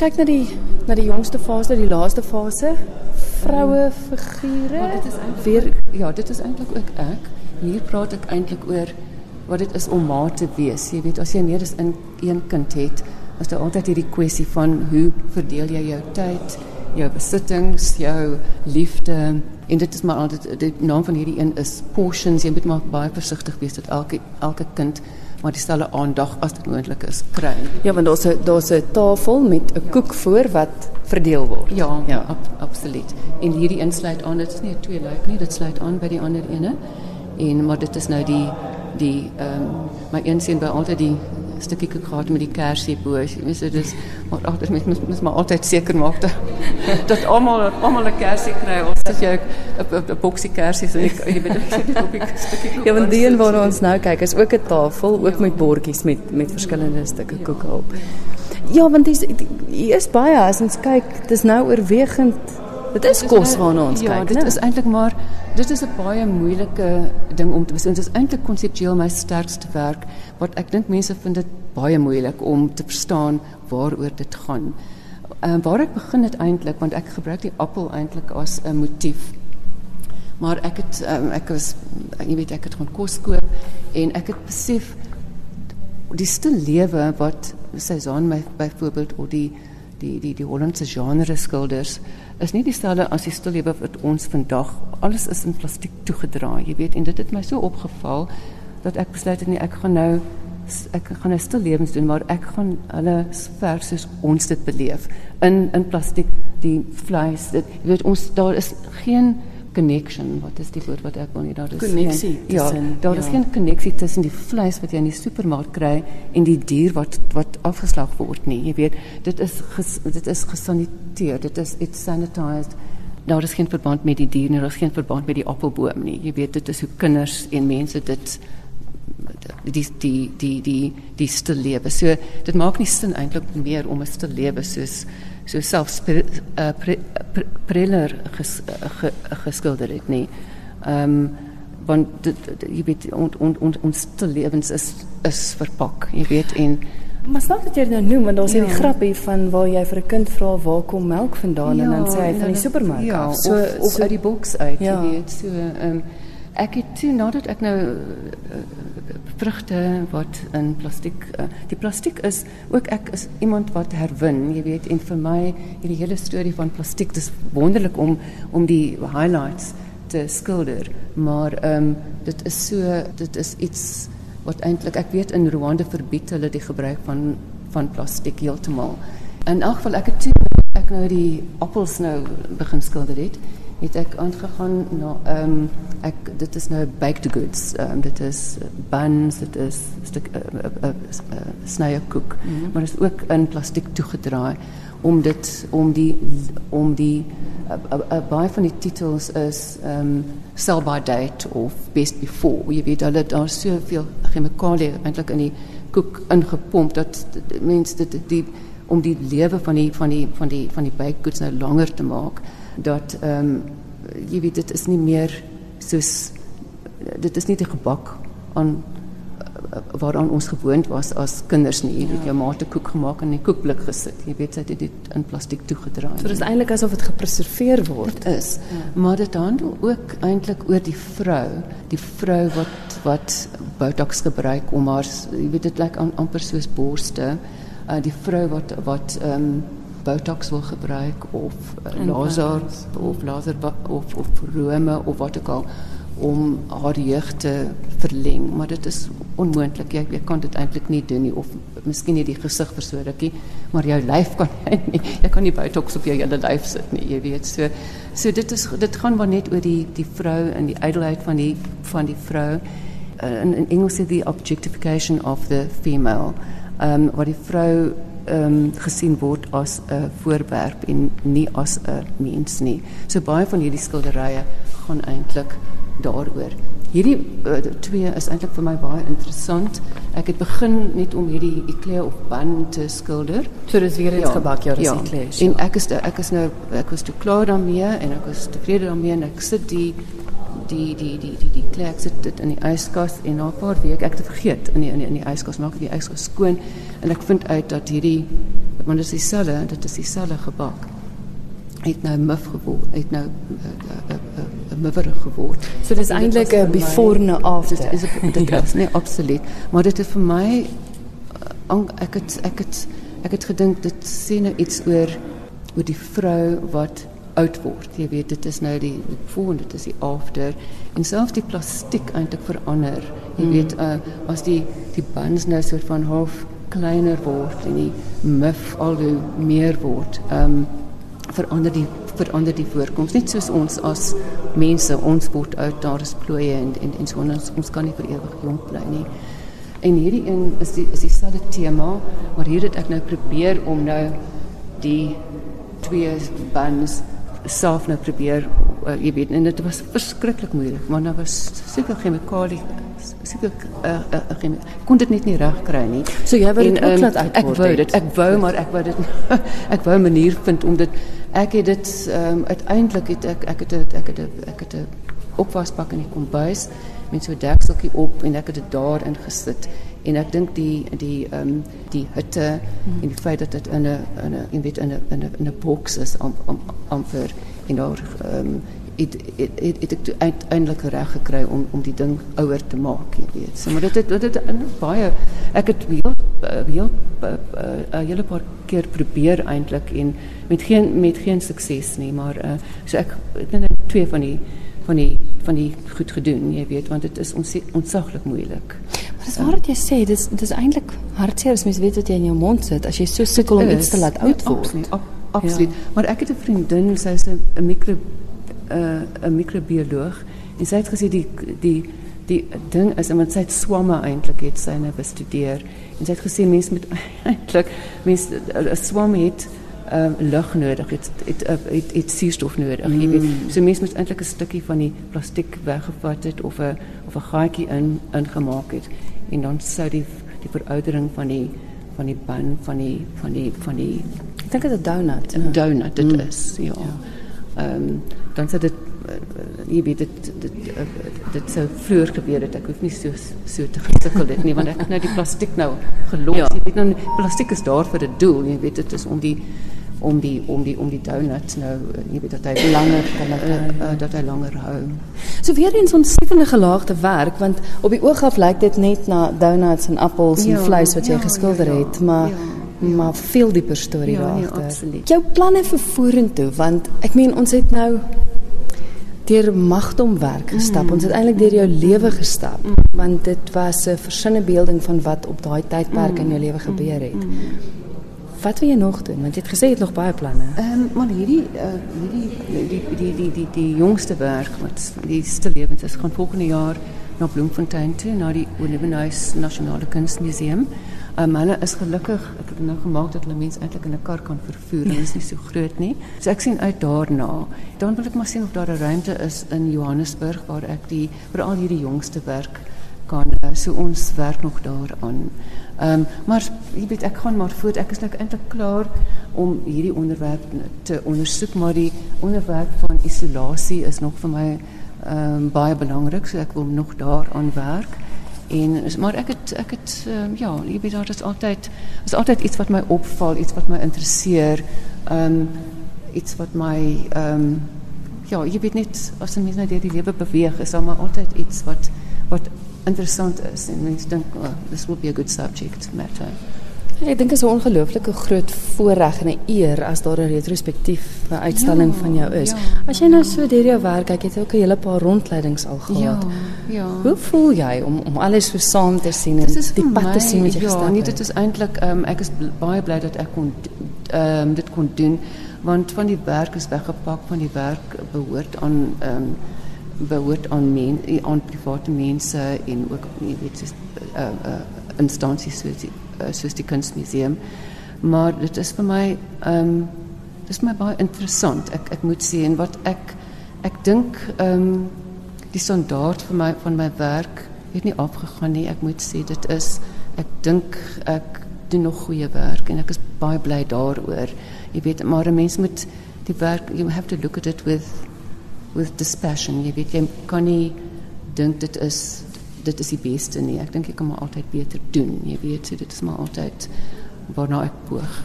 kyk na die na die jongste fase, die laaste fase, vroue figure. Maar dit is eintlik weer ja, dit is eintlik ook ek. Hier praat ek eintlik oor wat dit is om ma te wees. Jy weet, as jy meer as in een kind het, is daar altyd hierdie kwessie van hoe verdeel jy jou tyd, jou besittings, jou liefde en dit is maar altyd die naam van hierdie een is portions. Jy moet maar baie versigtig wees dat elke elke kind maar dieselfde aandag as dit moontlik is kry. Ja, want daar's 'n daar's 'n tafel met 'n koek voor wat verdeel word. Ja, ja, ab, absoluut. En hierdie insluit aan, dit is nie twee lyk nie, dit sluit aan by die ander ene. En maar dit is nou die die ehm um, my een seun by altyd die stukkie koek gehad met die kersie bo. Jy weet dit is maar agter met moet moet maar altyd seker maak dat dat almal almal 'n kersie kry of as jy 'n boksie kersies en ek jy weet ek sit op 'n stukkie koek. Ja, want die een waar ons nou kyk is ook 'n tafel ook met bordjies met met verskillende stukke koeke op. Ja, want dis hier is baie as ons kyk, dis nou oorwegend Dit is kos waarna ons ja, kyk, dit né? is eintlik maar dit is 'n baie moeilike ding om te besluit. Dit is eintlik konseptueel my sterkste werk wat ek dink mense vind dit baie moeilik om te verstaan waaroor dit gaan. Ehm waar ek begin het eintlik want ek gebruik die appel eintlik as 'n motief. Maar ek het um, ek was jy weet ek het gaan kos koop en ek het besef die stil lewe wat Cezanne my byvoorbeeld of die die die die Hollandse genre skilders is nie dieselfde as die stil lewe wat ons vandag alles is in plastiek toegedraai jy weet en dit het my so opgeval dat ek besluit het nee ek gaan nou ek gaan 'n stil lewens doen maar ek gaan hulle vers soos ons dit beleef. In in plastiek die vleis dit jy weet ons daar is geen connection. Wat is die woord wat ek wil nie daar is Konneksie geen, ja tussen, daar ja. is geen konneksie tussen die vleis wat jy in die supermark kry en die dier wat wat afgeslag word nie jy weet. Dit is ges, dit is gesaniteer dit is it's sanitized. Daar is geen verband met die dier nie daar is geen verband met die appelboom nie. Jy weet dit is hoe kinders en mense dit die die die die die stil lewe. So dit maak nie sin eintlik meer om 'n stil lewe soos so selfs uh, pre, pre, Preller ges, uh, ge, geskilder het nie. Ehm um, want dit, jy weet ons ons ons ons lewens is is verpak, jy weet en Maar snaak dat jy dit nou noem want daar's Ja. hierdie grappie van waar jy vir 'n kind vra waar kom melk vandaan en dan sê hy van die supermark ja, af. So of, of so uit die boks uit, Ja. jy weet. So ehm um, ek het toe nadat ek nou uh, vrugte wat in plastiek uh, die plastiek is ook ek is iemand wat herwin, jy weet, en vir my hierdie hele storie van plastiek dis wonderlik om om die highlights te skilder, maar ehm dit is so dit is iets wat eintlik ek weet in Rwanda verbied hulle die gebruik van van plastiek heeltemal. In elk geval ek het toe ek nou die appels nou begin skilder het, het ek aangegaan na ehm um, ek dit is nou baked goods. Ehm um, dit is buns, dit is stuk uh, uh, uh, snye koek, mm -hmm. maar dit is ook in plastiek toegedraai om dit om die om die baie van die titels is ehm um, sell by date of best before. Jy weet hulle daar soveel chemikalie eintlik in die koek ingepomp dat mense dit die om die lewe van die van die van die van die baked goods nou langer te maak dat ehm um, jy weet dit is nie meer soos dit is nie die gebak aan waaraan ons gewoond was as kinders nie. Jy weet jou ma het 'n koek gemaak en in die koekblik gesit. Jy weet sy het dit in plastiek toegedraai. So dis eintlik asof dit gepreserveer word. Dit is. Ja. Maar dit handel ook eintlik oor die vrou, die vrou wat wat botox gebruik om haar jy weet dit lyk like amper soos borste. Uh die vrou wat wat ehm um, botox wil gebruik of uh, laser of laser of of rome of wat ook al om haar jeug te verleng, maar dit is onmoontlik. Jy, jy kan dit eintlik nie doen nie of miskien nie die gesig rukkie, maar jou lyf kan jy nie. Jy kan nie botox op jou hele lyf sit nie, jy weet. So so dit is dit gaan maar net oor die die vrou en die ydelheid van die van die vrou. Uh, in, in Engels sê die objectification of the female. Ehm um, waar die vrou ehm um, gesien word as 'n voorwerp en nie as 'n mens nie. So baie van hierdie skilderye gaan eintlik daaroor. Hierdie uh, twee is eintlik vir my baie interessant. Ek het begin net om hierdie Eclair of Bun te skilder. So dis weer eens gebak, ja, dis ja. En ja. ek is ek is nou ek was toe klaar daarmee en ek was tevrede daarmee en ek sit die die die die die die klek sit dit in die yskas en na 'n paar weke ek het vergeet in die in die, in die yskas maak ek die yskas skoon en ek vind uit dat hierdie want dit is dieselfde, dit is dieselfde gebak. Het nou muf geword, het nou 'n uh, uh, uh, mufferig geword. So dis eintlik 'n before en after. Dit is dit is nee absoluut, maar dit is vir my ek het ek het ek het gedink dit sê nou iets oor oor die vrou wat oud word. Jy weet dit is nou die voor en dit is die after en selfs die plastiek eintlik verander. Jy mm. weet uh, as die die buns nou soort van half kleiner word en die muff al hoe meer word. Ehm um, verander die verander die voorkoms net soos ons as mense ons word oud daar is plooie en en en so ons ons kan nie vir ewig jonk bly nie. En hierdie een is die is dieselfde tema, maar hier het ek nou probeer om nou die twee buns self nou probeer uh, jy weet en dit was verskriklik moeilik want daar was seker chemikalie seker uh, uh, kon dit net nie reg kry nie. So jy wou dit ook um, laat uitword ek wou dit ek wou maar ek wou dit ek wou 'n manier vind om dit ek het dit um, uiteindelik het ek ek het ek het ek het 'n opwasbak in die kombuis met so 'n dekseltjie op en ek het dit daar ingesit en ek dink die die um, die hitte mm. en die feit dat dit in 'n in 'n jy weet in 'n in 'n in 'n boks is om om amper en daar um, het het het uiteindelik reg gekry om om die ding ouer te maak weet so maar dit het dit het baie ek het heel heel 'n hele paar keer probeer eintlik en met geen met geen sukses nie maar uh, so ek ek dink twee van die van die van die goed gedoen jy weet want dit is ons ontsaglik moeilik Waar wat jy sê, dis dis eintlik hartseer as mens weet wat jy in jou mond sit as jy so sukkel om iets te laat word. Absoluut. Ab, absoluut. Ja. Maar ek het 'n vriendin, sy is 'n mikro 'n uh, 'n mikrobioloog en sy het gesê die die die ding is omdat sy swamme eintlik het sy nou bestudeer en sy het gesê mense moet eintlik mense 'n swam het um, lug nodig, het het het, het suurstof nodig. Mm. Jy weet, so mense moet eintlik 'n stukkie van die plastiek weggevat het of 'n of 'n gaatjie in ingemaak het en dan sou die die veroudering van die van die bun van die van die van die ek dink dit 'n donut. 'n donut dit mm. is, ja. Ehm um, dan sou dit jy weet dit dit dit sou vroeër gebeur het ek hoef nie so so te gesukkel nie want ek nou die plastiek nou gelos ja. jy weet nou plastiek is daar vir 'n doel jy weet dit is om die om die om die om die donuts nou jy weet dat hy langer kan uh, uh, dat hy langer hou. So weer eens ontsettende gelaagde werk want op die oog af lyk dit net na donuts en appels ja, en vleis wat jy ja, geskilder ja, ja, het, maar ja, ja. maar veel dieper storie ja, daar agter. Ja, Jou planne vir vorentoe want ek meen ons het nou deur magdom werk gestap. Mm. Ons het eintlik deur jou lewe gestap mm. want dit was 'n versinne beelding van wat op daai tydperk mm. in jou lewe gebeur het. Mm. Wat wil jy nog doen? Want het gesê jy het nog baie planne. Ehm maar hierdie die die die die die, die jongste werk wat die stil lewens is gaan volgende jaar na Bloemfontein toe na die Olivenhuis Nasionale Kunstmuseum. Um, hulle is gelukkig, ek het nou gemaak dat hulle mense eintlik in 'n kar kan vervoer. Hulle is nie so groot nie. So ek sien uit daarna. Dan wil ek maar sien of daar 'n ruimte is in Johannesburg waar ek die vir al hierdie jongste werk kan uh, so ons werk nog daaraan. Ehm um, maar jy weet ek gaan maar voort. Ek is nou eintlik klaar om hierdie onderwerp te ondersoek, maar die onderwerp van isolasie is nog vir my ehm um, baie belangrik, so ek wil nog daaraan werk. En maar ek het ek het um, ja, jy weet daar is altyd is altyd iets wat my opval, iets wat my interesseer. Ehm um, iets wat my ehm um, ja, jy weet net as 'n mens nou deur die lewe beweeg, is daar maar altyd iets wat wat interessant is en mense dink oh, this will be a good subject matter. Ek dink dit is 'n ongelooflike groot voorreg en 'n eer as daar 'n retrospektief uitstalling ja, van jou is. Ja, as jy nou so deur jou werk kyk, het jy ook 'n hele paar rondleidings al gehad. Ja, ja. Hoe voel jy om om alles so saam te sien en die pad te sien met jou? Ja, nie dit is eintlik um, ek is baie bly dat ek kon um, dit kon doen want van die werk is weggepak van die werk behoort aan um, behoort aan men, aan private mense en ook weet soos uh uh instansies soos die, kunstmuseum. Maar dit is my ehm um, dis my baie interessant. Ek moet sê en wat ek dink ehm um, die standaard vir my van my werk het nie afgegaan nie. Ek moet sê dit is ek dink ek doen nog goeie werk en ek is baie bly daaroor. Jy weet maar 'n mens moet die werk you have to look at it with with dispassion. Jy weet jy kan nie dink dit is dit is die beste nie. Ek dink jy kan maar altyd beter doen. Jy weet so dit is maar altyd waarna ek poog.